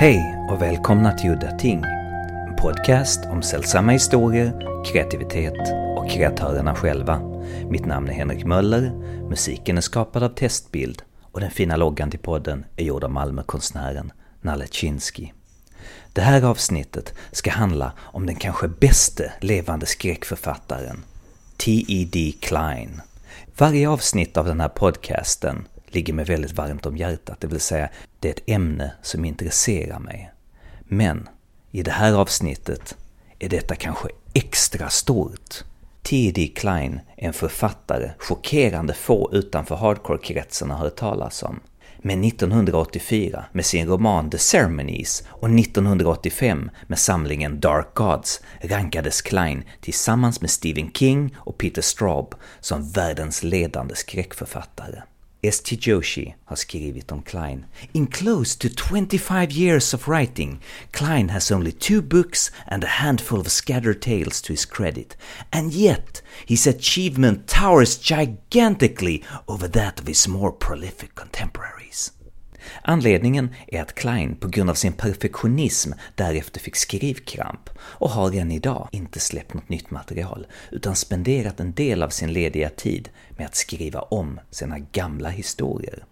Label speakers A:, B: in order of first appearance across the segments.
A: Hej och välkomna till Udda Ting. En podcast om sällsamma historier, kreativitet och kreatörerna själva. Mitt namn är Henrik Möller, musiken är skapad av Testbild och den fina loggan till podden är gjord av Malmökonstnären Nalle Chinsky. Det här avsnittet ska handla om den kanske bäste levande skräckförfattaren, T.E.D. Klein. Varje avsnitt av den här podcasten ligger mig väldigt varmt om hjärtat, det vill säga det är ett ämne som intresserar mig. Men i det här avsnittet är detta kanske extra stort. T.D. Klein är en författare chockerande få utanför hardcore-kretsarna har hört talas om. Men 1984 med sin roman The Ceremonies och 1985 med samlingen Dark Gods rankades Klein tillsammans med Stephen King och Peter Straub som världens ledande skräckförfattare. S.T. Joshi har skrivit om Klein. In close to 25 years of writing, Klein has only two books and a handful of scattered tales to his credit, and yet his achievement towers gigantically over that of his more prolific contemporaries. Anledningen är att Klein på grund av sin perfektionism därefter fick skrivkramp och har än idag inte släppt något nytt material, utan spenderat en del av sin lediga tid med att skriva om sina gamla historier.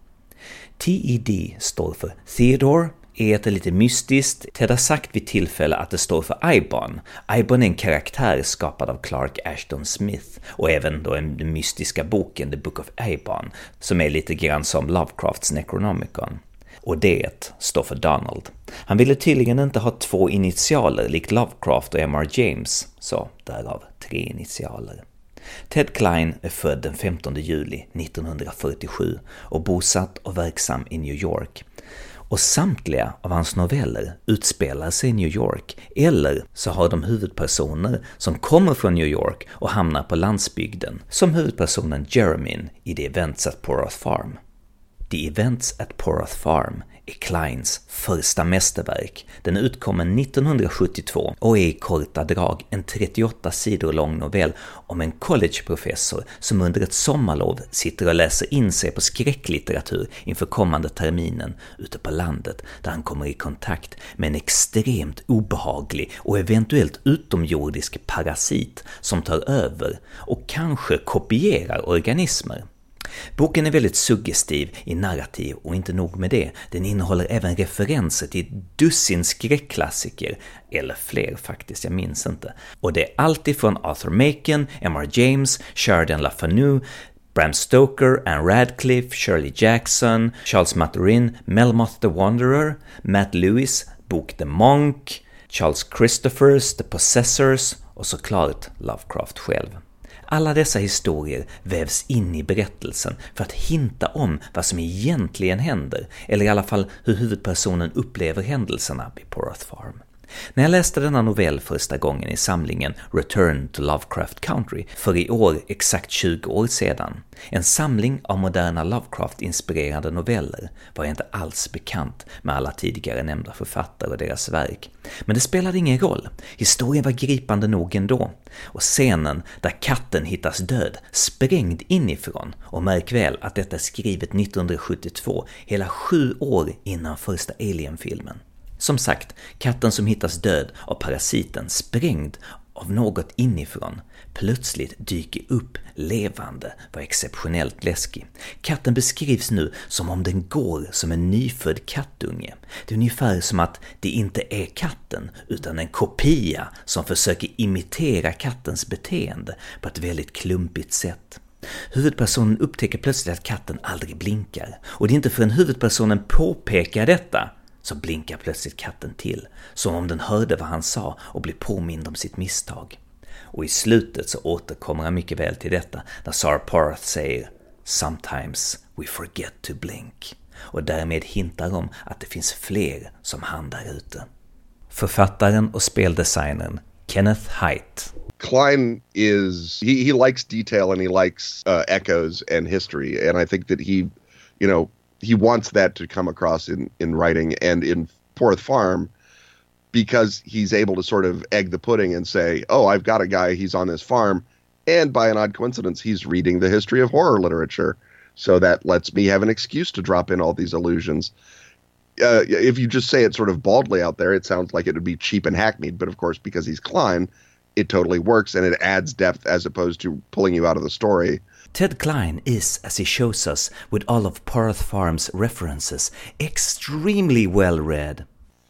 A: TED står för Theodore, E är lite mystiskt. Ted har sagt vid tillfälle att det står för Ibon. Ibon är en karaktär skapad av Clark Ashton Smith och även då den mystiska boken The Book of Ibon, som är lite grann som Lovecrafts Necronomicon och det står för Donald. Han ville tydligen inte ha två initialer likt Lovecraft och M.R. James, så därav tre initialer. Ted Klein är född den 15 juli 1947 och bosatt och verksam i New York. Och samtliga av hans noveller utspelar sig i New York, eller så har de huvudpersoner som kommer från New York och hamnar på landsbygden, som huvudpersonen Jeremin i The Events at Poroth Farm. The Events at Poroth Farm är Kleins första mästerverk. Den utkommer 1972 och är i korta drag en 38 sidor lång novell om en collegeprofessor som under ett sommarlov sitter och läser in sig på skräcklitteratur inför kommande terminen ute på landet, där han kommer i kontakt med en extremt obehaglig och eventuellt utomjordisk parasit som tar över och kanske kopierar organismer. Boken är väldigt suggestiv i narrativ och inte nog med det, den innehåller även referenser till ett dussin skräckklassiker, eller fler faktiskt, jag minns inte. Och det är allt ifrån Arthur Machen, M.R. James, Sheridan LaFanu, Bram Stoker, Anne Radcliffe, Shirley Jackson, Charles Maturin, Melmoth the Wanderer, Matt Lewis, bok The Monk, Charles Christophers, The Possessors och såklart Lovecraft själv. Alla dessa historier vävs in i berättelsen för att hinta om vad som egentligen händer, eller i alla fall hur huvudpersonen upplever händelserna vid Porath Farm. När jag läste denna novell första gången i samlingen Return to Lovecraft Country för i år exakt 20 år sedan, en samling av moderna Lovecraft-inspirerade noveller, var jag inte alls bekant med alla tidigare nämnda författare och deras verk. Men det spelade ingen roll, historien var gripande nog ändå. Och scenen där katten hittas död, sprängd inifrån, och märk väl att detta är skrivet 1972, hela sju år innan första Alien-filmen. Som sagt, katten som hittas död av parasiten, sprängd av något inifrån, plötsligt dyker upp levande var exceptionellt läskig. Katten beskrivs nu som om den går som en nyfödd kattunge. Det är ungefär som att det inte är katten, utan en kopia som försöker imitera kattens beteende på ett väldigt klumpigt sätt. Huvudpersonen upptäcker plötsligt att katten aldrig blinkar, och det är inte förrän huvudpersonen påpekar detta så blinkar plötsligt katten till, som om den hörde vad han sa och blev påmind om sitt misstag. Och i slutet så återkommer han mycket väl till detta när Sarah Parth säger “Sometimes we forget to blink” och därmed hintar om att det finns fler som han där ute. Författaren och speldesignern Kenneth Height
B: Klein is he, he likes detail and he likes uh, echoes and history and I think that he you know he wants that to come across in in writing and in Poroth Farm because he's able to sort of egg the pudding and say, "Oh, I've got a guy. He's on this farm." And by an odd coincidence, he's reading the history of horror literature. So that lets me have an excuse to drop in all these allusions. uh, if you just say it sort of baldly out there, it sounds like it would be cheap and hackneyed. But of course, because he's Klein, it totally works and it adds depth as opposed to pulling you out of the story.
A: Ted Klein is, as he shows us with all of Poroth Farm's references, extremely well read.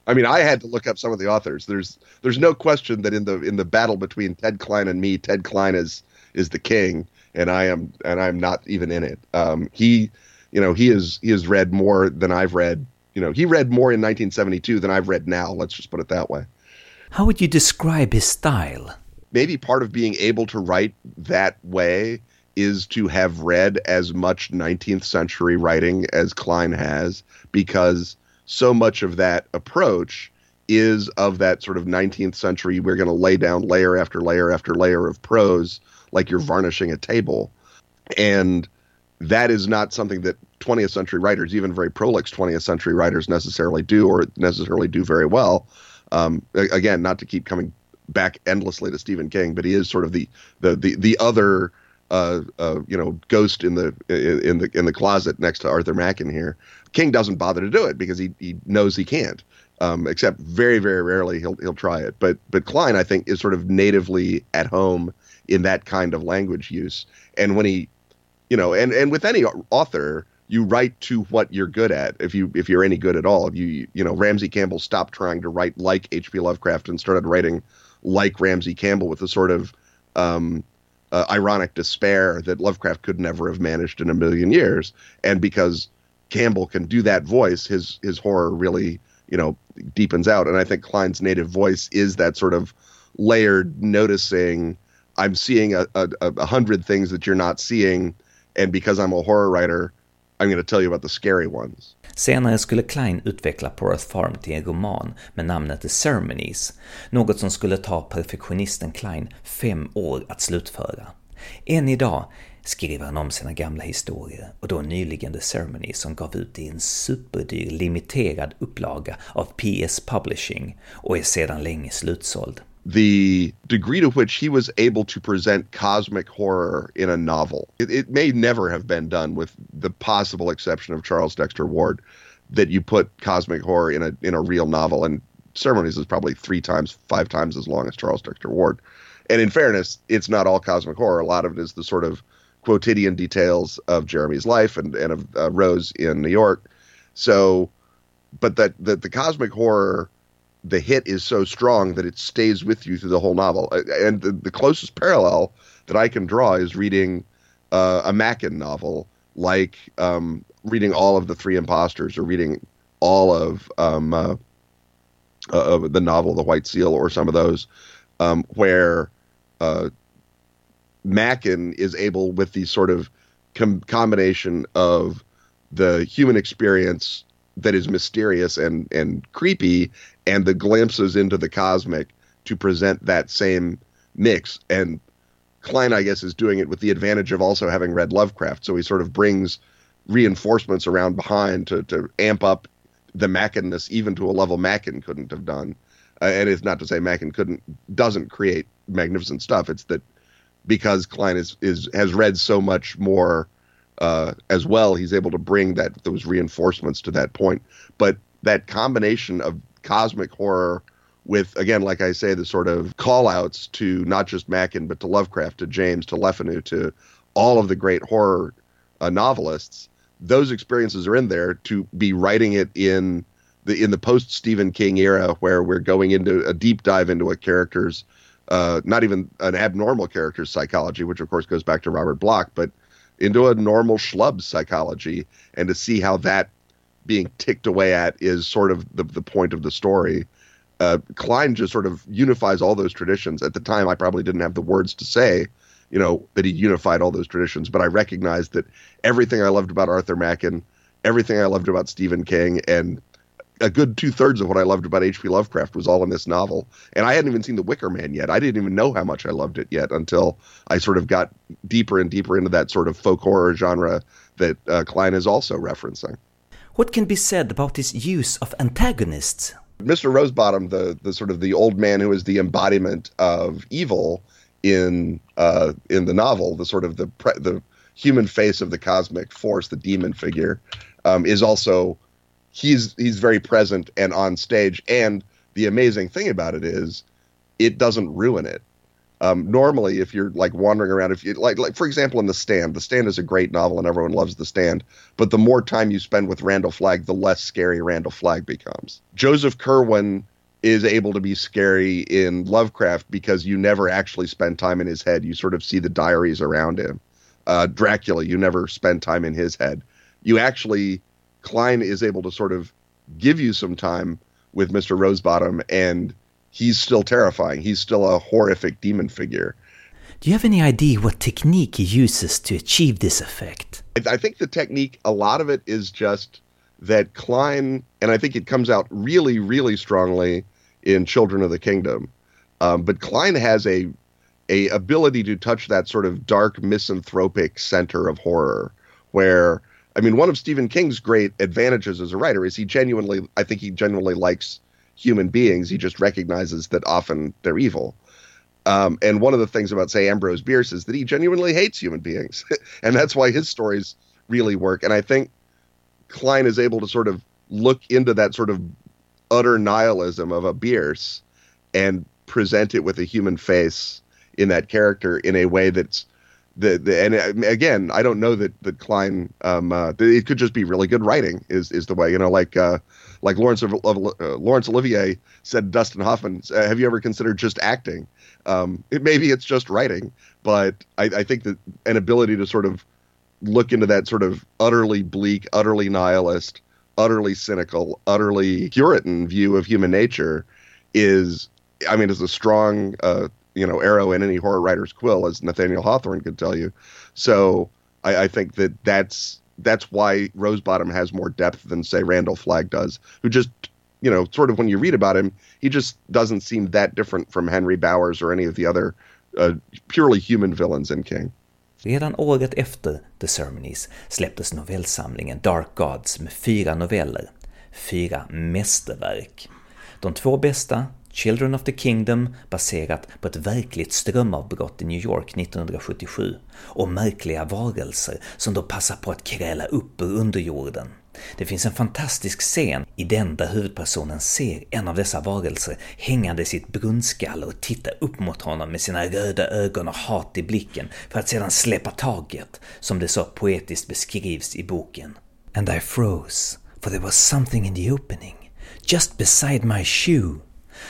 B: I mean, I had to look up some of the authors. There's there's no question that in the in the battle between Ted Klein and me, Ted Klein is is the king, and I am and I'm not even in it. Um, he, you know, he is he has read more than I've read. You know, he read more in 1972 than I've read now. Let's just put it that way.
A: How would you describe his style?
B: Maybe part of being able to write that way is to have read as much 19th century writing as Klein has, because so much of that approach is of that sort of 19th century we're going to lay down layer after layer after layer of prose like you're varnishing a table. And that is not something that 20th century writers even very prolix 20th century writers necessarily do or necessarily do very well. Um, again not to keep coming back endlessly to stephen king but he is sort of the the the, the other uh, uh, you know, ghost in the in the in the closet next to Arthur Machen here. King doesn't bother to do it because he he knows he can't. Um, except very very rarely he'll he'll try it. But but Klein I think is sort of natively at home in that kind of language use. And when he, you know, and and with any author, you write to what you're good at. If you if you're any good at all, you you know Ramsey Campbell stopped trying to write like H.P. Lovecraft and started writing like Ramsey Campbell with a sort of um, uh, ironic despair that Lovecraft could never have managed in a million years. And because Campbell can do that voice, his his horror really you know deepens out. And I think Klein's native voice is that sort of layered noticing. I'm seeing a, a, a hundred things that you're not seeing, and because I'm a horror writer, I'm going to tell you about the scary ones.
A: Senare skulle Klein utveckla Porath Farm till en roman med namnet The Ceremonies, något som skulle ta perfektionisten Klein fem år att slutföra. Än idag skriver han om sina gamla historier och då nyligen The Ceremonies som gav ut i en superdyr limiterad upplaga av PS Publishing och är sedan länge slutsåld.
B: The degree to which he was able to present cosmic horror in a novel. It, it, may never have been done, with the possible exception of Charles Dexter Ward, that you put cosmic horror in a in a real novel. And Ceremonies is probably three times, five times as long as Charles Dexter Ward. And in fairness, it's not all cosmic horror. A lot of it is the sort of quotidian details of Jeremy's life and and of uh, Rose in New York. So, but that that the cosmic horror the hit is so strong that it stays with you through the whole novel. And the, the closest parallel that I can draw is reading uh, a Machen novel, like um, reading all of the Three Imposters or reading all of um, uh, uh, the novel The White Seal or some of those, um, where uh, Machen is able, with the sort of com- combination of the human experience that is mysterious and and creepy and the glimpses into the cosmic to present that same mix. And Klein, I guess is doing it with the advantage of also having read Lovecraft. So he sort of brings reinforcements around behind to to amp up the Machenness even to a level Machen couldn't have done. Uh, and it's not to say Machen couldn't doesn't create magnificent stuff. It's that because Klein is is has read so much more uh, as well, he's able to bring that those reinforcements to that point. But that combination of cosmic horror with again, like I say, the sort of call outs to not just Machen, but to Lovecraft, to James, to Le Fanu, to all of the great horror uh, novelists. Those experiences are in there to be writing it in the in the post Stephen King era, where we're going into a deep dive into a character's uh, not even an abnormal character's psychology, which of course goes back to Robert Bloch, but into a normal schlub psychology and to see how that being ticked away at is sort of the, the point of the story. Uh, Klein just sort of unifies all those traditions. At the time, I probably didn't have the words to say, you know, that he unified all those traditions, but I recognized that everything I loved about Arthur Machen, everything I loved about Stephen King, and a good two thirds of what I loved about H.P. Lovecraft was all in this novel. And I hadn't even seen The Wicker Man yet. I didn't even know how much I loved it yet until I sort of got deeper and deeper into that sort of folk horror genre that uh, Klein is also referencing.
A: What can be said about his use of antagonists?
B: Mr. Rosebottom, the the sort of the old man who is the embodiment of evil in uh, in the novel, the sort of the pre- the human face of the cosmic force, the demon figure, um, is also he's he's very present and on stage. And the amazing thing about it is, it doesn't ruin it. Um, normally, if you're like wandering around, if you like, like for example, in The Stand, The Stand is a great novel and everyone loves The Stand. But the more time you spend with Randall Flagg, the less scary Randall Flagg becomes. Joseph Curwen is able to be scary in Lovecraft because you never actually spend time in his head. You sort of see the diaries around him. Uh, Dracula, you never spend time in his head. You actually, Klein is able to sort of give you some time with Mr. Rosebottom, and he's still terrifying. He's still a horrific demon figure.
A: Do you have any idea what technique he uses to achieve this effect?
B: I think the technique, a lot of it is just that Klein, and I think it comes out really, really strongly in Children of the Kingdom. Um, but Klein has a a ability to touch that sort of dark misanthropic center of horror, where I mean, one of Stephen King's great advantages as a writer is he genuinely, I think he genuinely likes human beings. He just recognizes that often they're evil. Um, and one of the things about, say, Ambrose Bierce is that he genuinely hates human beings, and that's why his stories really work. And I think Klein is able to sort of look into that sort of utter nihilism of a Bierce and present it with a human face in that character in a way that's the, the and uh, again I don't know that that Klein um, uh, it could just be really good writing is is the way you know like uh, like Laurence of, uh, Laurence Olivier said Dustin Hoffman uh, have you ever considered just acting? Um, it, maybe it's just writing but I, I think that an ability to sort of look into that sort of utterly bleak utterly nihilist utterly cynical, utterly Puritan view of human nature is, I mean, is a strong, uh, you know, arrow in any horror writer's quill, as Nathaniel Hawthorne could tell you. So I, I think that that's that's why Rosebottom has more depth than say Randall Flagg does, who just you know, sort of when you read about him, he just doesn't seem that different from Henry Bowers or any of the other uh, purely human villains in King.
A: Redan året efter The Ceremonies släpptes novellsamlingen Dark Gods med fyra noveller, fyra mästerverk. De två bästa, Children of the Kingdom baserat på ett verkligt strömavbrott i New York 1977 och märkliga varelser som då passar på att kräla upp ur underjorden. Det finns en fantastisk scen i den där huvudpersonen ser en av dessa varelser hängande i sitt brunnskalle och titta upp mot honom med sina röda ögon och hat i blicken för att sedan släppa taget, som det så poetiskt beskrivs i boken. And I froze, for there was something in the opening, just beside my shoe.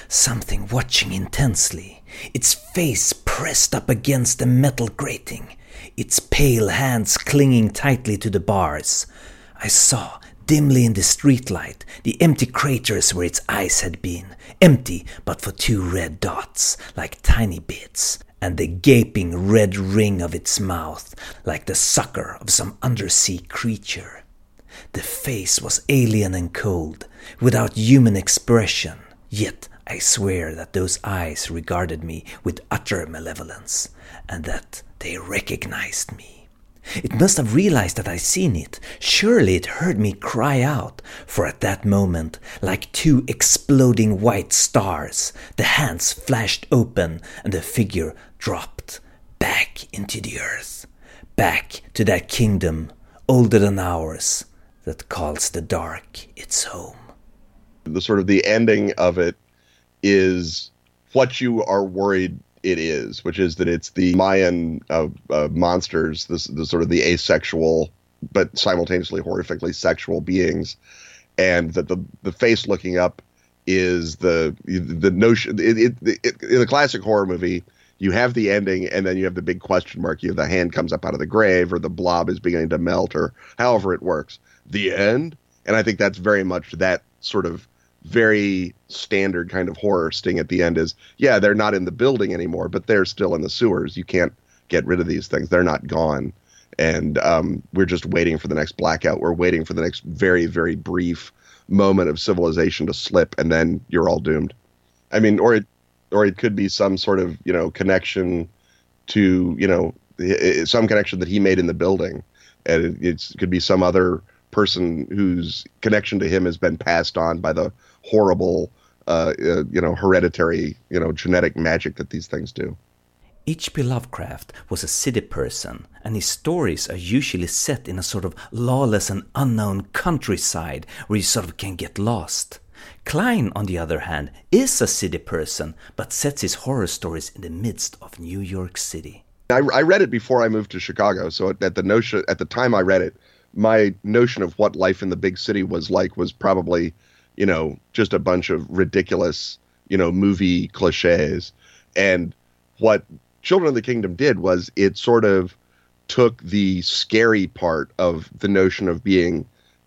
A: Something watching intensely, its face pressed up against the metal grating, its pale hands clinging tightly to the bars. I saw, dimly in the streetlight, the empty craters where its eyes had been, empty but for two red dots, like tiny bits, and the gaping red ring of its mouth, like the sucker of some undersea creature. The face was alien and cold, without human expression, yet I swear that those eyes regarded me with utter malevolence, and that they recognized me. It must have realized that I'd seen it. Surely it heard me cry out, for at that moment, like two exploding white stars, the hands flashed open and the figure dropped back into the earth, back to that kingdom older than ours that calls the dark its home.
B: The sort of the ending of it is what you are worried it is, which is that it's the Mayan uh, uh, monsters, this the sort of the asexual but simultaneously horrifically sexual beings, and that the the face looking up is the the notion. It, it, it, in the classic horror movie, you have the ending, and then you have the big question mark. You have the hand comes up out of the grave, or the blob is beginning to melt, or however it works. The end, and I think that's very much that sort of very standard kind of horror sting at the end is yeah they're not in the building anymore but they're still in the sewers. You can't get rid of these things. They're not gone. And um, we're just waiting for the next blackout. We're waiting for the next very very brief moment of civilization to slip and then you're all doomed. I mean or it or it could be some sort of you know connection to you know some connection that he made in the building. And it, it could be some other person whose connection to him has been passed on by the horrible, uh, uh, you know, hereditary, you know, genetic magic that these things do.
A: H.P. Lovecraft was a city person, and his stories are usually set in a sort of lawless and unknown countryside where you sort of can get lost. Klein, on the other hand, is a city person, but sets his horror stories in the midst of New York City.
B: I, I read it before I moved to Chicago, so at the notion at the time I read it, my notion of what life in the big city was like was probably, you know, just a bunch of ridiculous, you know, movie cliches. And what Children of the Kingdom did was it sort of took the scary part of the notion of being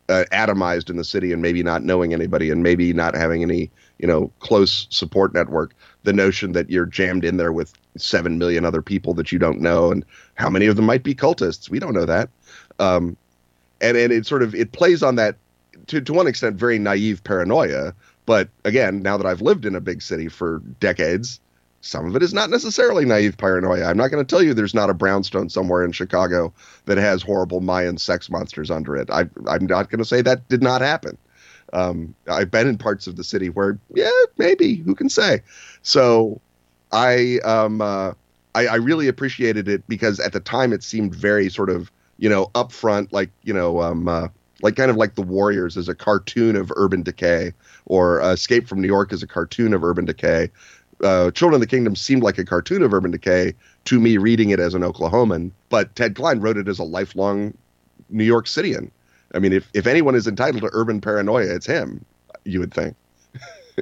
B: uh, atomized in the city and maybe not knowing anybody and maybe not having any you know close support network the notion that you're jammed in there with 7 million other people that you don't know and how many of them might be cultists we don't know that um, and and it sort of it plays on that to to one extent very naive paranoia but again now that I've lived in a big city for decades some of it is not necessarily naive paranoia. I'm not going to tell you there's not a brownstone somewhere in Chicago that has horrible Mayan sex monsters under it. I, am not going to say that did not happen. Um, I've been in parts of the city where, yeah, maybe who can say? So, I um, uh, I, I really appreciated it because at the time it seemed very sort of you know upfront, like you know um, uh, like kind of like the Warriors as a cartoon of urban decay, or uh, Escape from New York as a cartoon of urban decay uh, Children of the Kingdom seemed like a cartoon of urban decay to me reading it as an Oklahoman, but Ted Klein wrote it as a lifelong New York Cityan. I mean, if, if anyone is entitled to urban paranoia, it's him, you would think.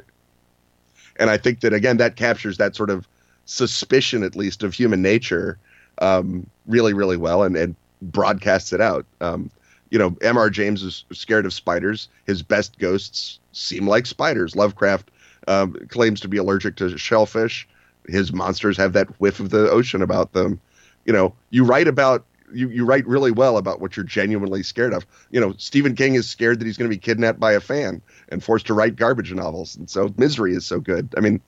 B: and I think that, again, that captures that sort of suspicion, at least, of human nature um, really, really well and, and broadcasts it out. Um, you know, M.R. James is scared of spiders. His best ghosts seem like spiders. Lovecraft um, claims to be allergic to shellfish. His monsters have that whiff of the ocean about them. You know, you write about you, you write really well about what you're genuinely scared of. You know, Stephen King is scared that he's going to be kidnapped by a fan and forced to write garbage novels, and so Misery is so good. I mean,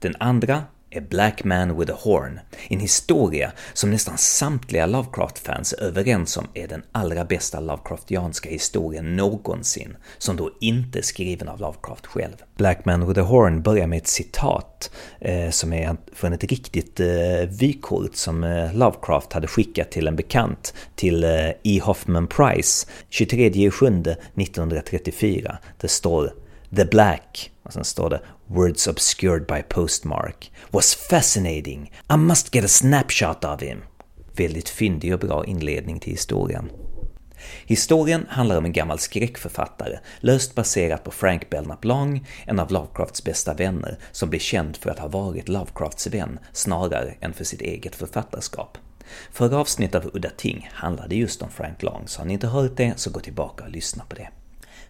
A: Den andra A Black Man with a Horn, en historia som nästan samtliga Lovecraft-fans är överens om är den allra bästa Lovecraftianska historien någonsin, som då inte är skriven av Lovecraft själv. Black Man with a Horn börjar med ett citat eh, som är från ett riktigt eh, vykort som eh, Lovecraft hade skickat till en bekant, till eh, E. Hoffman Price, 23 juli 1934. Det står “The Black” och sen står det words obscured by postmark, was fascinating. I must get a snapshot of him. Väldigt fyndig och bra inledning till historien. Historien handlar om en gammal skräckförfattare, löst baserat på Frank Belknap Long, en av Lovecrafts bästa vänner, som blir känd för att ha varit Lovecrafts vän snarare än för sitt eget författarskap. Förra avsnittet av Udda Ting handlade just om Frank Long, så har ni inte hört det så gå tillbaka och lyssna på det.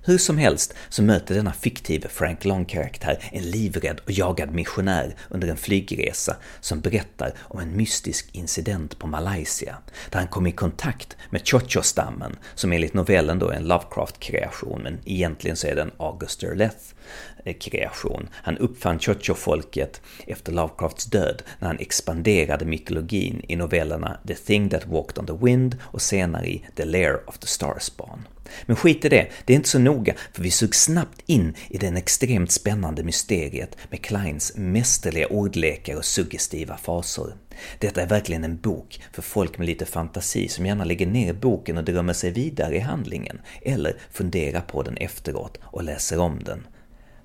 A: Hur som helst så möter denna fiktive Frank Long-karaktär en livrädd och jagad missionär under en flygresa som berättar om en mystisk incident på Malaysia, där han kom i kontakt med Chocho-stammen, som enligt novellen då är en Lovecraft-kreation, men egentligen så är det en August Derleth kreation. Han uppfann Chocho-folket efter Lovecrafts död när han expanderade mytologin i novellerna The Thing That Walked on the Wind och senare i The Lair of the Starspawn. Men skit i det, det är inte så noga, för vi sugs snabbt in i den extremt spännande mysteriet med Kleins mästerliga ordlekar och suggestiva faser. Detta är verkligen en bok för folk med lite fantasi som gärna lägger ner boken och drömmer sig vidare i handlingen, eller funderar på den efteråt och läser om den.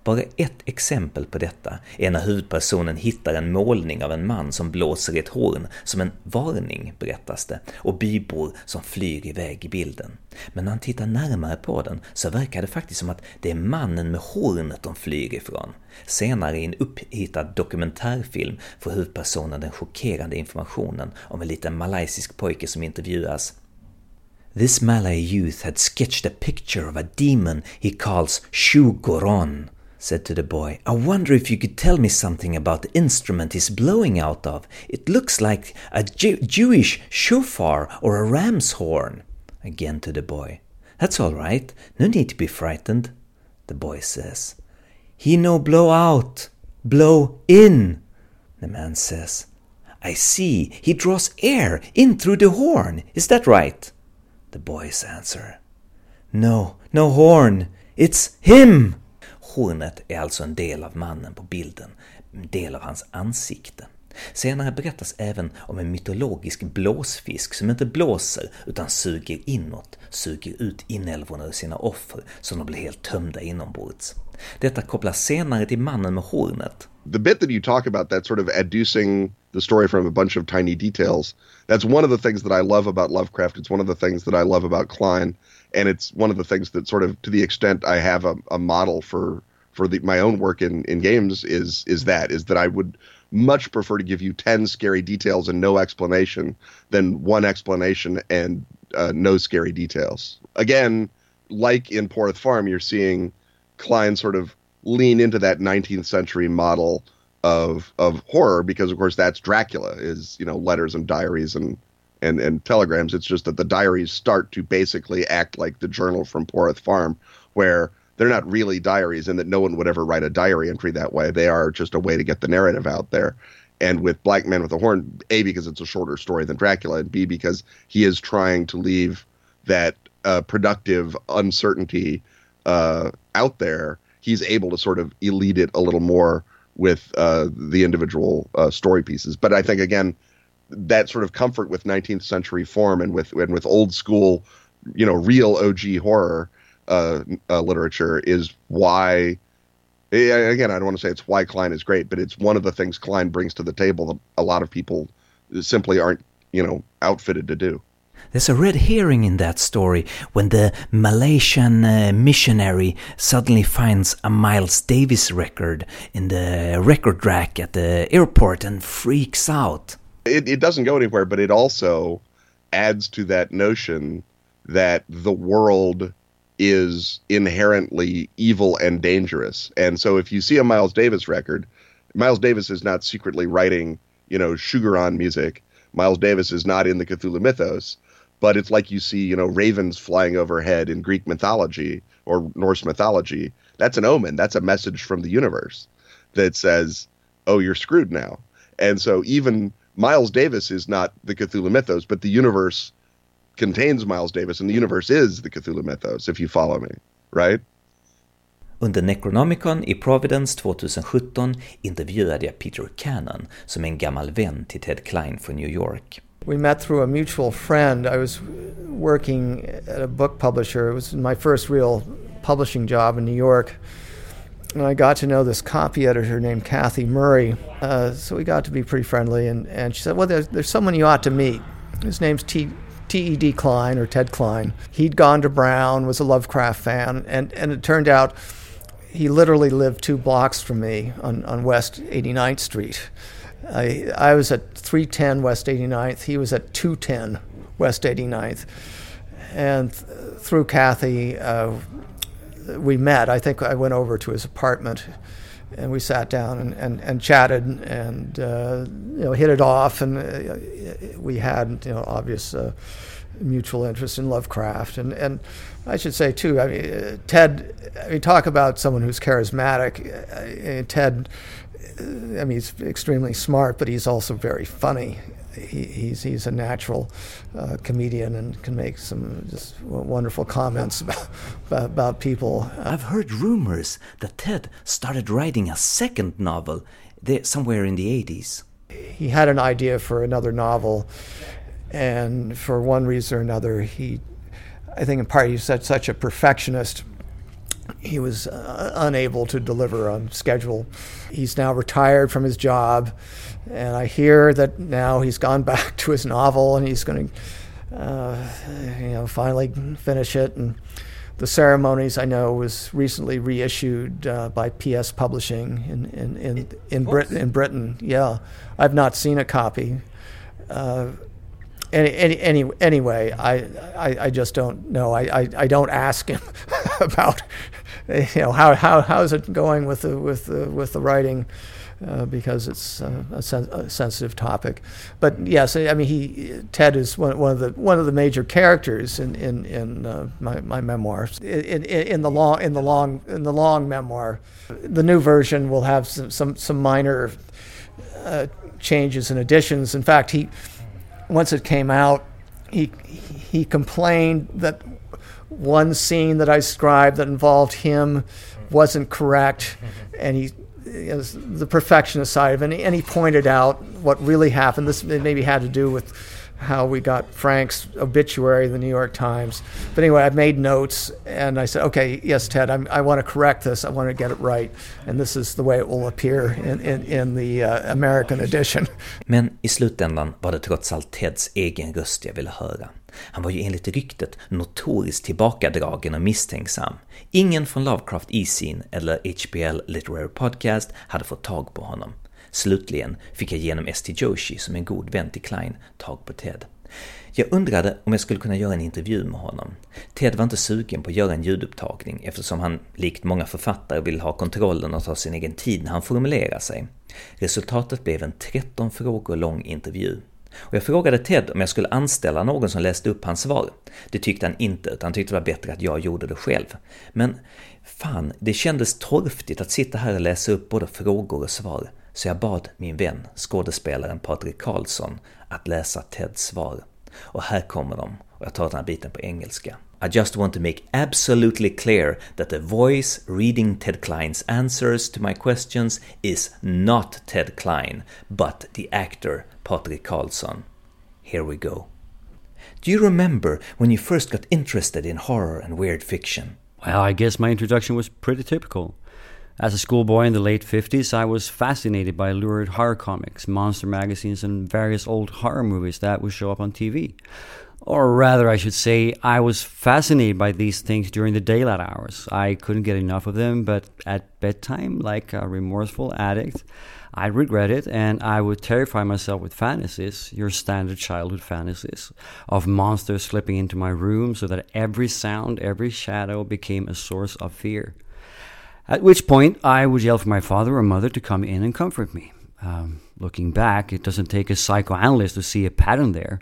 A: Bara ett exempel på detta är när huvudpersonen hittar en målning av en man som blåser i ett horn som en varning, berättas det, och bybor som flyr iväg i bilden. Men när han tittar närmare på den så verkar det faktiskt som att det är mannen med hornet de flyr ifrån. Senare i en upphittad dokumentärfilm får huvudpersonen den chockerande informationen om en liten malaysisk pojke som intervjuas This Malay youth had sketched a picture of a demon he calls Shugoron, said to the boy, I wonder if you could tell me something about the instrument he's blowing out of. It looks like a Jew- Jewish shofar or a ram's horn. Again to the boy. That's all right. No need to be frightened. The boy says. He no blow out. Blow in. The man says. I see. He draws air in through the horn. Is that right? The boys answer. No, no horn. It's him. Hornet är alltså en del av mannen på bilden, en del av hans ansikte. Senare berättas även om en mytologisk blåsfisk som inte blåser utan suger inåt, suger ut inälvorna ur sina offer så de blir helt tömda inombords. Detta kopplas senare till mannen med hornet.
B: The bit that you talk about, that sort of adducing the story from a bunch of tiny details, that's one of the things that I love about Lovecraft. It's one of the things that I love about Klein, and it's one of the things that sort of, to the extent I have a, a model for for the, my own work in, in games, is is that is that I would much prefer to give you 10 scary details and no explanation than one explanation and uh, no scary details. Again, like in Poroth Farm, you're seeing Klein sort of lean into that 19th century model of of horror because of course that's Dracula is you know letters and diaries and and and telegrams it's just that the diaries start to basically act like the journal from Poroth Farm where they're not really diaries and that no one would ever write a diary entry that way. They are just a way to get the narrative out there. And with Black Man with a Horn, A, because it's a shorter story than Dracula, and B, because he is trying to leave that uh, productive uncertainty uh, out there, he's able to sort of elite it a little more with uh, the individual uh, story pieces. But I think, again, that sort of comfort with 19th century form and with and with old school, you know, real OG horror uh, uh, literature is why. Again, I don't want to say it's why Klein is great, but it's one of the things Klein brings to the table that a lot of people simply aren't, you know, outfitted to do.
A: There's a red herring in that story when the Malaysian uh, missionary suddenly finds a Miles Davis record in the record rack at the airport and freaks out.
B: It, it doesn't go anywhere, but it also adds to that notion that the world is inherently evil and dangerous. And so if you see a Miles Davis record, Miles Davis is not secretly writing, you know, Shugoran music. Miles Davis is not in the Cthulhu mythos, but it's like you see, you know, ravens flying overhead in Greek mythology or Norse mythology. That's an omen. That's a message from the universe that says, "Oh, you're screwed now." And so even Miles Davis is not the Cthulhu mythos, but the universe contains Miles Davis and the universe is the Cthulhu mythos, if you follow me, right?
A: Under Necronomicon i Providence 2017 intervjuade jag Peter Cannon som är en gammal vän till Ted Klein från New York.
C: We met through a mutual friend. I was working at a book publisher. It was my first real publishing job in New York. And I got to know this copy editor named Kathy Murray. Uh, so we got to be pretty friendly. And, and she said, Well, there's, there's someone you ought to meet. His name's T. T.E.D. Klein or Ted Klein. He'd gone to Brown, was a Lovecraft fan, and, and it turned out he literally lived two blocks from me on, on West 89th Street. I, I was at 310 West 89th, he was at 210 West 89th. And th- through Kathy, uh, we met. I think I went over to his apartment and we sat down and, and, and chatted and uh, you know hit it off and uh, we had you know obvious uh, mutual interest in Lovecraft and and I should say too I mean Ted I mean talk about someone who's charismatic Ted I mean he's extremely smart but he's also very funny he, he's he's a natural uh, comedian and can make some just wonderful comments about about, people.
A: I've heard rumors that Ted started writing a second novel there, somewhere in the 80s.
C: He had an idea for another novel, and for one reason or another, he, I think in part he's such, such a perfectionist he was uh, unable to deliver on schedule. He's now retired from his job, and I hear that now he's gone back to his novel and he's going to, uh, you know, finally finish it. And the ceremonies I know was recently reissued uh, by PS Publishing in in in, in, Brit- in Britain. Yeah, I've not seen a copy. Uh, any, any, any, anyway, I, I, I, just don't know. I, I, I don't ask him about, you know, how, how, how's it going with the, with the, with the writing. Uh, because it's uh, a, sen- a, sensitive topic. But yes, I mean, he Ted is one, one of the one of the major characters in in, in uh, my, my memoirs. In, in, in, the long in the long in the long memoir, the new version will have some some, some minor uh, changes and additions. In fact, he once it came out, he he complained that one scene that I scribed that involved him wasn't correct, and he is the perfectionist side of it, and he, pointed out what really happened. This maybe had to do with how we got Frank's obituary in the New York Times. But anyway, I made notes and I said, okay, yes, Ted, I'm, i want to correct this. I want to get it right. And this is the way it will appear in, in, in the uh, American edition.
A: Men i slutändan var det trots allt Teds egen röst jag ville höra. Han var ju enligt ryktet notoriskt tillbakadragen och misstänksam. Ingen från Lovecraft E-Scene eller HBL Literary Podcast hade fått tag på honom. Slutligen fick jag genom St. Joshi, som en god vän till Klein, tag på Ted. Jag undrade om jag skulle kunna göra en intervju med honom. Ted var inte sugen på att göra en ljudupptagning eftersom han, likt många författare, vill ha kontrollen och ta sin egen tid när han formulerar sig. Resultatet blev en 13 frågor lång intervju. Och jag frågade Ted om jag skulle anställa någon som läste upp hans svar. Det tyckte han inte, utan han tyckte det var bättre att jag gjorde det själv. Men fan, det kändes torftigt att sitta här och läsa upp både frågor och svar så jag bad min vän, skådespelaren Patrik Karlsson, att läsa Teds svar. Och här kommer de, och jag tar den här biten på engelska. I just want to make absolutely clear that the voice reading Ted Klein's answers to my questions is not Ted Klein, but the actor Patrik Karlsson. Here we go. Do you remember when you first got interested in horror and weird fiction?
D: Well, I guess my introduction was pretty typical. As a schoolboy in the late 50s, I was fascinated by lurid horror comics, monster magazines, and various old horror movies that would show up on TV. Or rather, I should say, I was fascinated by these things during the daylight hours. I couldn't get enough of them, but at bedtime, like a remorseful addict, I regret it and I would terrify myself with fantasies, your standard childhood fantasies, of monsters slipping into my room so that every sound, every shadow became a source of fear. At which point, I would yell for my father or mother to come in and comfort me. Um, looking back, it doesn't take a psychoanalyst to see a pattern there,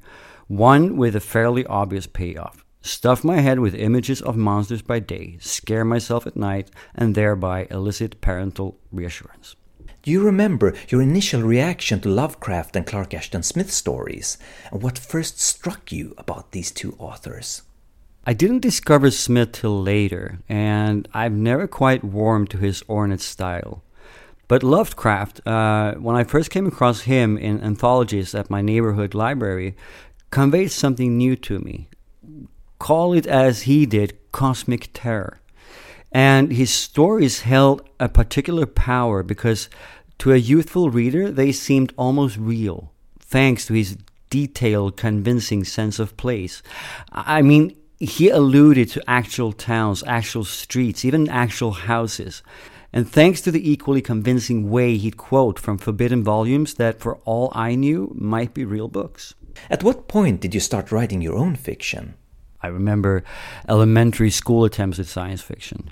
D: one with a fairly obvious payoff. Stuff my head with images of monsters by day, scare myself at night, and thereby elicit parental reassurance.
A: Do you remember your initial reaction to Lovecraft and Clark Ashton Smith stories, and what first struck you about these two authors?
D: I didn't discover Smith till later, and I've never quite warmed to his ornate style. But Lovecraft, uh, when I first came across him in anthologies at my neighborhood library, conveyed something new to me. Call it as he did cosmic terror. And his stories held a particular power because to a youthful reader they seemed almost real, thanks to his detailed, convincing sense of place. I mean, he alluded to actual towns, actual streets, even actual houses. And thanks to the equally convincing way he'd quote from forbidden volumes that, for all I knew, might be real books.
A: At what point did you start writing your own fiction?
D: I remember elementary school attempts at science fiction.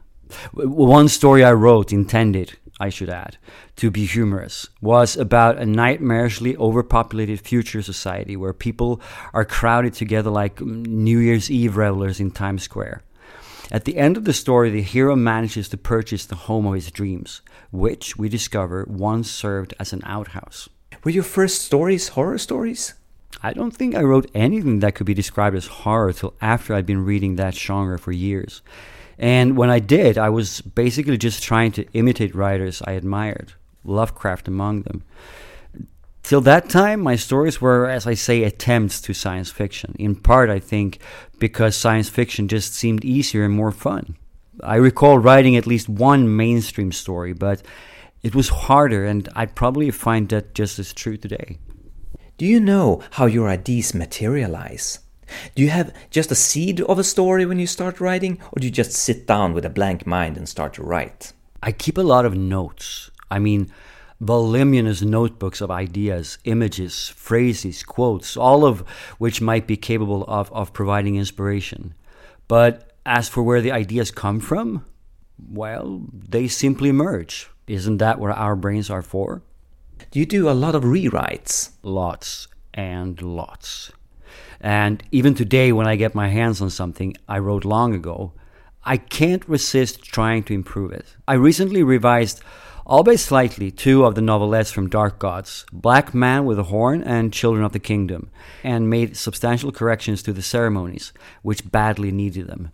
D: One story I wrote, intended, I should add, to be humorous, was about a nightmarishly overpopulated future society where people are crowded together like mm, New Year's Eve revelers in Times Square. At the end of the story, the hero manages to purchase the home of his dreams, which we discover once served as an outhouse.
A: Were your first stories horror stories?
D: I don't think I wrote anything that could be described as horror till after I'd been reading that genre for years. And when I did, I was basically just trying to imitate writers I admired, Lovecraft among them. Till that time, my stories were, as I say, attempts to science fiction. In part, I think, because science fiction just seemed easier and more fun. I recall writing at least one mainstream story, but it was harder, and I'd probably find that just as true today.
A: Do you know how your ideas materialize? Do you have just a seed of a story when you start writing, or do you just sit down with a blank mind and start to write?
D: I keep a lot of notes. I mean, voluminous notebooks of ideas, images, phrases, quotes, all of which might be capable of, of providing inspiration. But as for where the ideas come from, well, they simply emerge. Isn't that what our brains are for?
A: Do you do a lot of rewrites?
D: Lots and lots. And even today, when I get my hands on something I wrote long ago, I can't resist trying to improve it. I recently revised, albeit slightly, two of the novelettes from Dark Gods Black Man with a Horn and Children of the Kingdom, and made substantial corrections to the ceremonies, which badly needed them.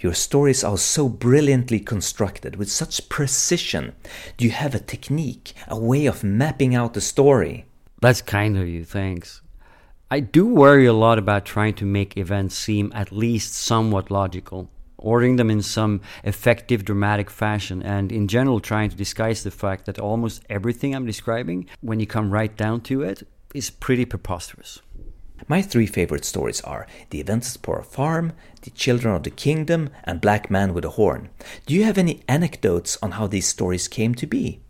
A: Your stories are so brilliantly constructed with such precision. Do you have a technique, a way of mapping out the story?
D: That's kind of you, thanks. I do worry a lot about trying to make events seem at least somewhat logical, ordering them in some effective dramatic fashion, and in general trying to disguise the fact that almost everything I'm describing, when you come right down to it, is pretty preposterous.
A: My three favorite stories are The Events at Poroth Farm, The Children of the Kingdom, and Black Man with a Horn. Do you have any anecdotes on how these stories came to be?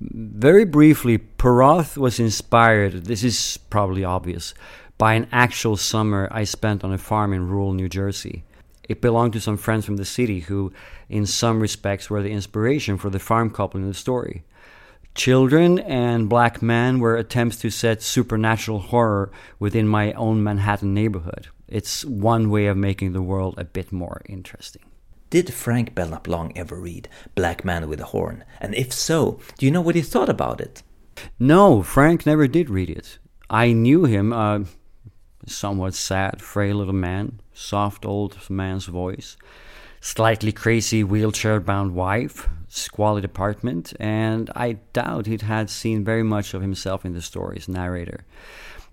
D: Very briefly, Poroth was inspired, this is probably obvious, by an actual summer I spent on a farm in rural New Jersey. It belonged to some friends from the city who, in some respects, were the inspiration for the farm couple in the story. Children and Black Man were attempts to set supernatural horror within my own Manhattan neighborhood. It's one way of making the world a bit more interesting.
A: Did Frank Belknap Long ever read Black Man with a Horn? And if so, do you know what he thought about it?
D: No, Frank never did read it. I knew him, a somewhat sad, frail little man, soft old man's voice, slightly crazy wheelchair bound wife, squalid apartment, and I doubt he'd had seen very much of himself in the story's narrator.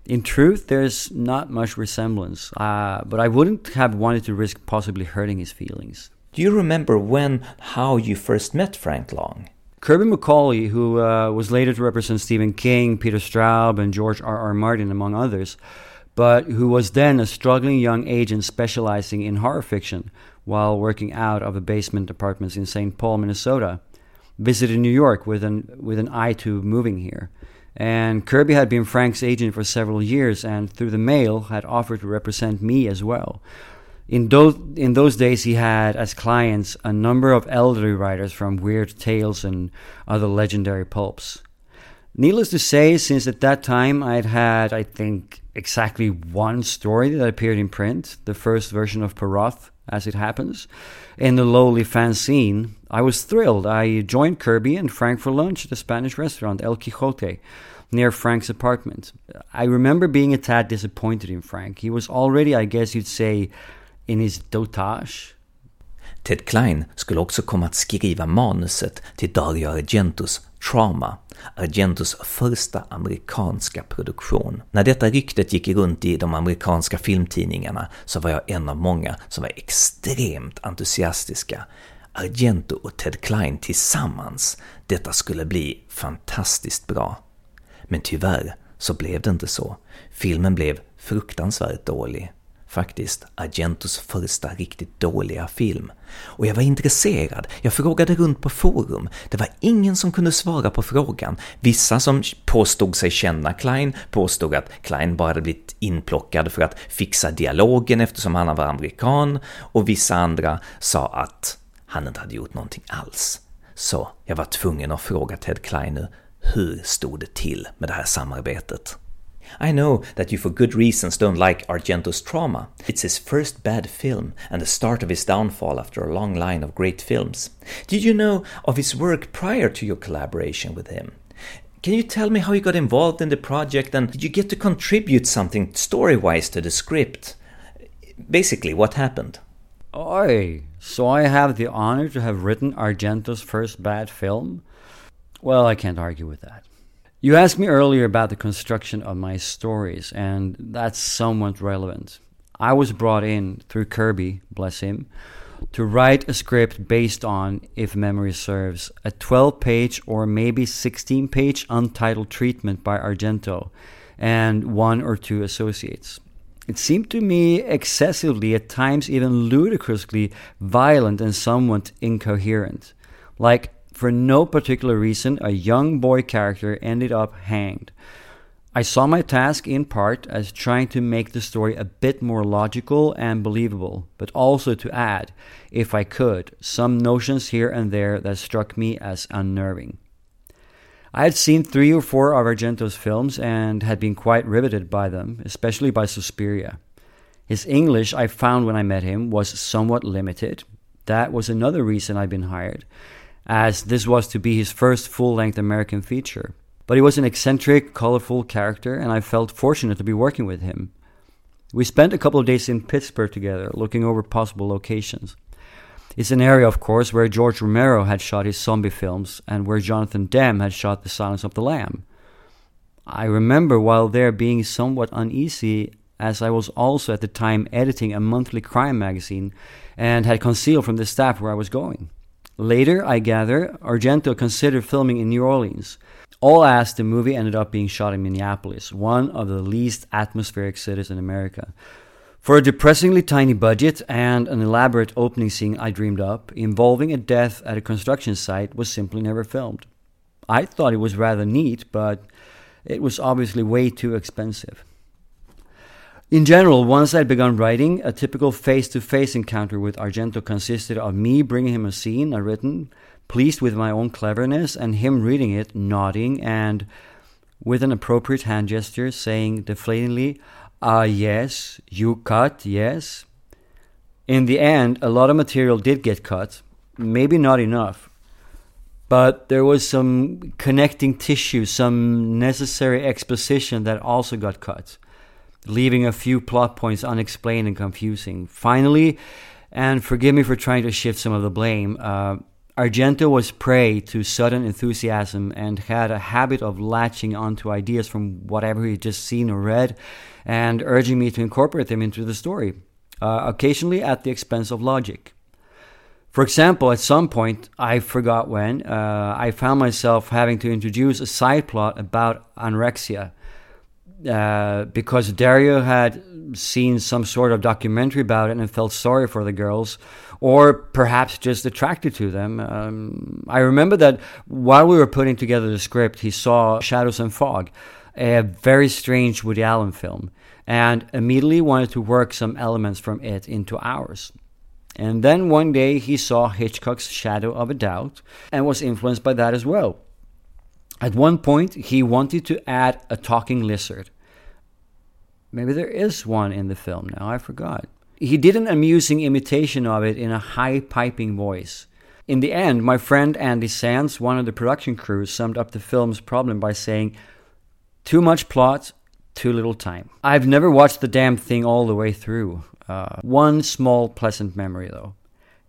D: In truth, there's not much resemblance, uh, but I wouldn't have wanted to risk possibly hurting his feelings.
A: Do you remember when, how you first met Frank Long?
D: Kirby McCauley, who uh, was later to represent Stephen King, Peter Straub, and George R. R. Martin, among others, but who was then a struggling young agent specializing in horror fiction, while working out of a basement apartments in St. Paul, Minnesota, visited New York with an with an eye to moving here. And Kirby had been Frank's agent for several years, and through the mail had offered to represent me as well. In those in those days, he had as clients a number of elderly writers from Weird Tales and other legendary pulps. Needless to say, since at that time I'd had, I think, exactly one story that appeared in print, the first version of Poroth, as it happens, in the lowly fanzine, I was thrilled. I joined Kirby and Frank for lunch at a Spanish restaurant, El Quijote, near Frank's apartment. I remember being a tad disappointed in Frank. He was already, I guess you'd say, in his dotage.
A: Ted Klein skulle också komma att skriva manuset till Dario Argentos Trauma, Argentos första amerikanska produktion. När detta ryktet gick runt i de amerikanska filmtidningarna så var jag en av många som var extremt entusiastiska. Argento och Ted Klein tillsammans, detta skulle bli fantastiskt bra. Men tyvärr så blev det inte så. Filmen blev fruktansvärt dålig faktiskt Argentos första riktigt dåliga film. Och jag var intresserad, jag frågade runt på forum. Det var ingen som kunde svara på frågan. Vissa som påstod sig känna Klein påstod att Klein bara hade blivit inplockad för att fixa dialogen eftersom han var amerikan, och vissa andra sa att han inte hade gjort någonting alls. Så jag var tvungen att fråga Ted Klein hur stod det till med det här samarbetet? I know that you for good reasons don't like Argento's Trauma. It's his first bad film and the start of his downfall after a long line of great films. Did you know of his work prior to your collaboration with him? Can you tell me how you got involved in the project and did you get to contribute something story wise to the script? Basically, what happened?
D: Oi, so I have the honor to have written Argento's first bad film? Well, I can't argue with that. You asked me earlier about the construction of my stories, and that's somewhat relevant. I was brought in through Kirby, bless him, to write a script based on, if memory serves, a 12 page or maybe 16 page untitled treatment by Argento and one or two associates. It seemed to me excessively, at times even ludicrously, violent and somewhat incoherent. Like for no particular reason, a young boy character ended up hanged. I saw my task in part as trying to make the story a bit more logical and believable, but also to add, if I could, some notions here and there that struck me as unnerving. I had seen three or four of Argento's films and had been quite riveted by them, especially by Suspiria. His English, I found when I met him, was somewhat limited. That was another reason I'd been hired as this was to be his first full length American feature. But he was an eccentric, colorful character, and I felt fortunate to be working with him. We spent a couple of days in Pittsburgh together, looking over possible locations. It's an area, of course, where George Romero had shot his zombie films and where Jonathan Demme had shot The Silence of the Lamb. I remember while there being somewhat uneasy, as I was also at the time editing a monthly crime magazine and had concealed from the staff where I was going. Later, I gather, Argento considered filming in New Orleans. All as the movie ended up being shot in Minneapolis, one of the least atmospheric cities in America. For a depressingly tiny budget and an elaborate opening scene I dreamed up, involving a death at a construction site, was simply never filmed. I thought it was rather neat, but it was obviously way too expensive. In general, once I'd begun writing, a typical face to face encounter with Argento consisted of me bringing him a scene I'd written, pleased with my own cleverness, and him reading it, nodding, and with an appropriate hand gesture saying deflatingly, Ah, yes, you cut, yes. In the end, a lot of material did get cut, maybe not enough, but there was some connecting tissue, some necessary exposition that also got cut, leaving a few plot points unexplained and confusing. Finally, and forgive me for trying to shift some of the blame, uh, Argento was prey to sudden enthusiasm and had a habit of latching onto ideas from whatever he'd just seen or read and urging me to incorporate them into the story, uh, occasionally at the expense of logic. For example, at some point, I forgot when, uh, I found myself having to introduce a side plot about anorexia. Uh, because Dario had seen some sort of documentary about it and felt sorry for the girls, or perhaps just attracted to them. Um, I remember that while we were putting together the script, he saw Shadows and Fog, a very strange Woody Allen film, and immediately wanted to work some elements from it into ours. And then one day he saw Hitchcock's Shadow of a Doubt and was influenced by that as well. At one point, he wanted to add a talking lizard. Maybe there is one in the film now, I forgot. He did an amusing imitation of it in a high piping voice. In the end, my friend Andy Sands, one of the production crew, summed up the film's problem by saying, Too much plot, too little time. I've never watched the damn thing all the way through. Uh, one small pleasant memory, though.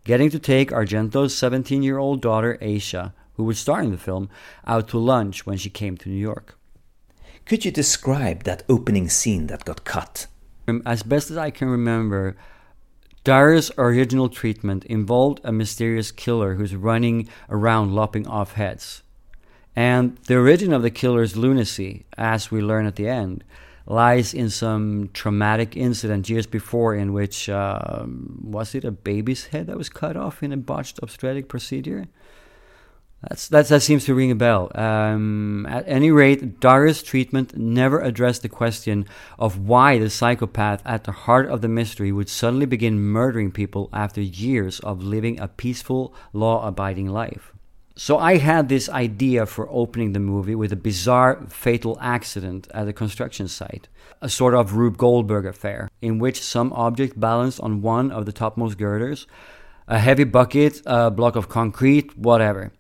D: Getting to take Argento's 17 year old daughter, Asia, who was star in the film, out to lunch when she came to New York.
A: Could you describe that opening scene that got cut?
D: Um, as best as I can remember, Dario's original treatment involved a mysterious killer who's running around lopping off heads. And the origin of the killer's lunacy, as we learn at the end, lies in some traumatic incident years before in which, uh, was it a baby's head that was cut off in a botched obstetric procedure? That's, that's, that seems to ring a bell. Um, at any rate, Dario's treatment never addressed the question of why the psychopath at the heart of the mystery would suddenly begin murdering people after years of living a peaceful, law abiding life. So I had this idea for opening the movie with a bizarre fatal accident at a construction site, a sort of Rube Goldberg affair, in which some object balanced on one of the topmost girders, a heavy bucket, a block of concrete, whatever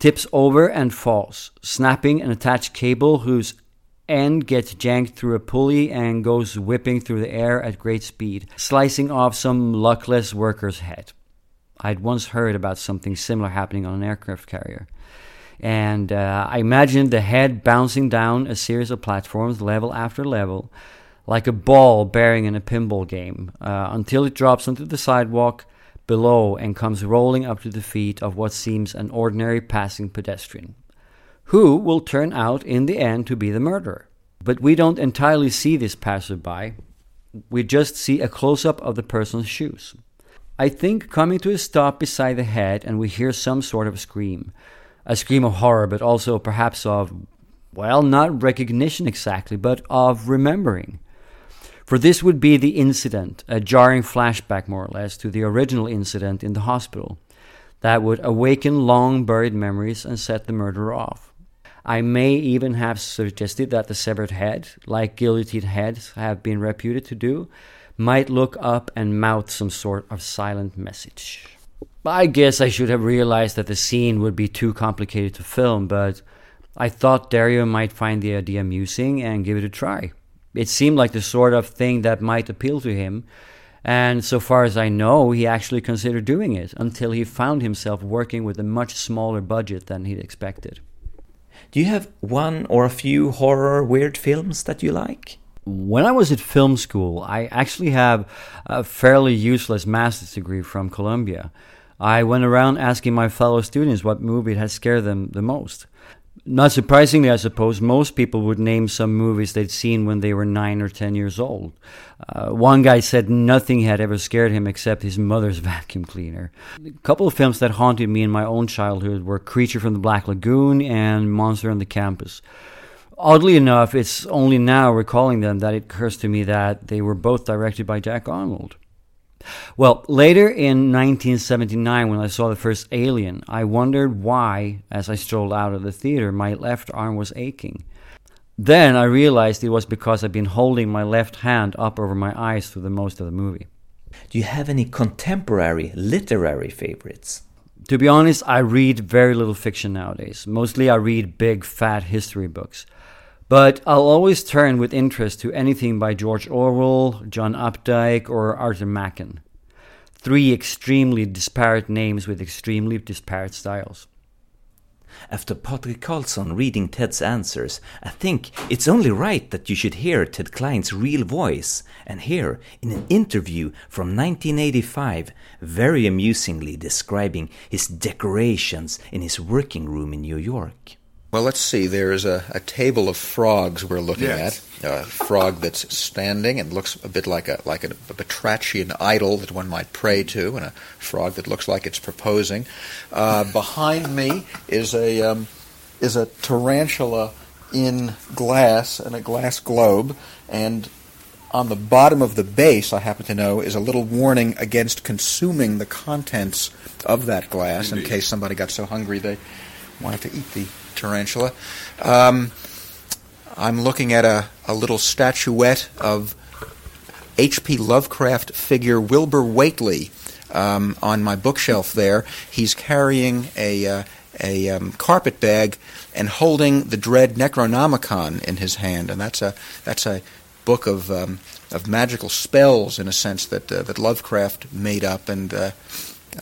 D: tips over and falls, snapping an attached cable whose end gets janked through a pulley and goes whipping through the air at great speed, slicing off some luckless worker's head. I'd once heard about something similar happening on an aircraft carrier. And uh, I imagined the head bouncing down a series of platforms, level after level, like a ball bearing in a pinball game, uh, until it drops onto the sidewalk below and comes rolling up to the feet of what seems an ordinary passing pedestrian, who will turn out in the end to be the murderer. But we don't entirely see this passerby, we just see a close up of the person's shoes. I think coming to a stop beside the head, and we hear some sort of scream. A scream of horror, but also perhaps of, well, not recognition exactly, but of remembering. For this would be the incident, a jarring flashback more or less to the original incident in the hospital, that would awaken long buried memories and set the murderer off. I may even have suggested that the severed head, like guillotined heads have been reputed to do, might look up and mouth some sort of silent message. I guess I should have realized that the scene would be too complicated to film, but I thought Dario might find the idea amusing and give it a try. It seemed like the sort of thing that might appeal to him, And so far as I know, he actually considered doing it until he found himself working with a much smaller budget than he'd expected.
A: Do you have one or a few horror weird films that you like?
D: When I was at film school, I actually have a fairly useless master's degree from Columbia. I went around asking my fellow students what movie had scared them the most. Not surprisingly, I suppose, most people would name some movies they'd seen when they were nine or ten years old. Uh, one guy said nothing had ever scared him except his mother's vacuum cleaner. A couple of films that haunted me in my own childhood were Creature from the Black Lagoon and Monster on the Campus. Oddly enough, it's only now recalling them that it occurs to me that they were both directed by Jack Arnold. Well, later in 1979, when I saw the first Alien, I wondered why, as I strolled out of the theater, my left arm was aching. Then I realized it was because I'd been holding my left hand up over my eyes through the most of the movie.
A: Do you have any contemporary literary favorites?
D: To be honest, I read very little fiction nowadays. Mostly I read big, fat history books. But I'll always turn with interest to anything by George Orwell, John Updike, or Arthur Machen. Three extremely disparate names with extremely disparate styles.
A: After Patrik Karlsson reading Ted's answers, I think it's only right that you should hear Ted Klein's real voice, and here, in an interview from 1985, very amusingly describing his decorations in his working room in New York.
E: Well, let's see. There's a, a table of frogs we're looking
B: Yes.
E: at. A frog that's standing and looks a bit like a like a, a batrachian idol that one might pray to, and a frog that looks like it's proposing. Uh, behind me is a um, is a tarantula in glass and a glass globe, and on the bottom of the base, I happen to know, is a little warning against consuming the contents of that glass in case somebody got so hungry they wanted to eat the tarantula. Um, I'm looking at a, a little statuette of H.P. Lovecraft figure Wilbur Whately um, on my bookshelf there. He's carrying a, uh, a um, carpet bag and holding the dread Necronomicon in his hand, and that's a that's a book of um, of magical spells in a sense that uh, that Lovecraft made up and uh,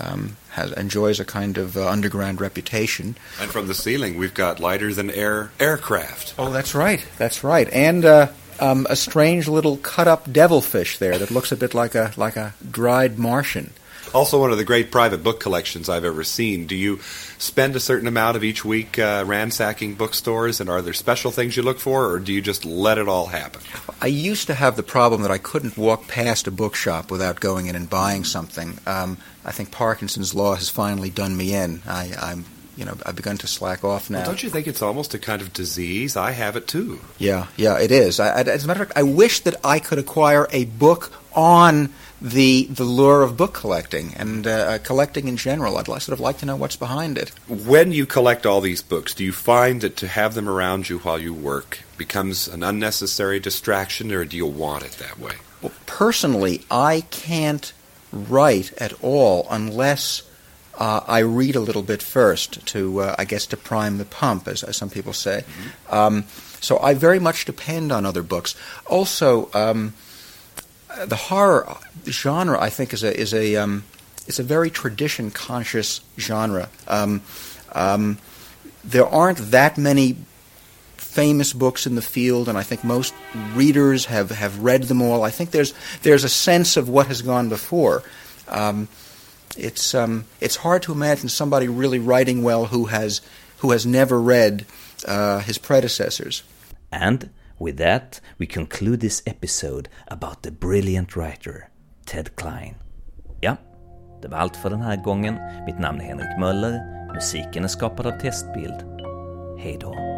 E: um, has enjoys a kind of uh, underground reputation.
F: And from the ceiling, we've got lighter than air aircraft.
E: Oh, that's right. That's right. And uh, um, a strange little cut-up devilfish there that looks a bit like a like a dried Martian.
F: Also, one of the great private book collections I've ever seen. Do you spend a certain amount of each week uh, ransacking bookstores, and are there special things you look for, or do you just let it all happen?
E: I used to have the problem that I couldn't walk past a bookshop without going in and buying something. Um, I think Parkinson's law has finally done me in. I, I'm, you know, I've begun to slack off now.
F: Well, don't you think it's almost a kind of disease? I have it too.
E: Yeah, yeah, it is. I, I, as a matter of fact, I wish that I could acquire a book on the the lure of book collecting and uh, uh, collecting in general. I'd sort of like to know what's behind it.
F: When you collect all these books, do you find that to have them around you while you work becomes an unnecessary distraction, or do you want it that way?
E: Well, personally, I can't write at all unless uh, I read a little bit first to, uh, I guess, to prime the pump, as, as some people say. Um, so I very much depend on other books. Also, um, the horror genre, I think, is a is a um, it's a very tradition conscious genre. Um, um, there aren't that many famous books in the field, and I think most readers have, have read them all. I think there's there's a sense of what has gone before. Um, it's um, it's hard to imagine somebody really writing well who has who has never read uh, his predecessors.
A: And with that, we conclude this episode about the brilliant writer Ted Klein. Ja, det var allt för den här gången. Mitt namn är Henrik Möller. Musiken är skapad av Testbild. Hej då.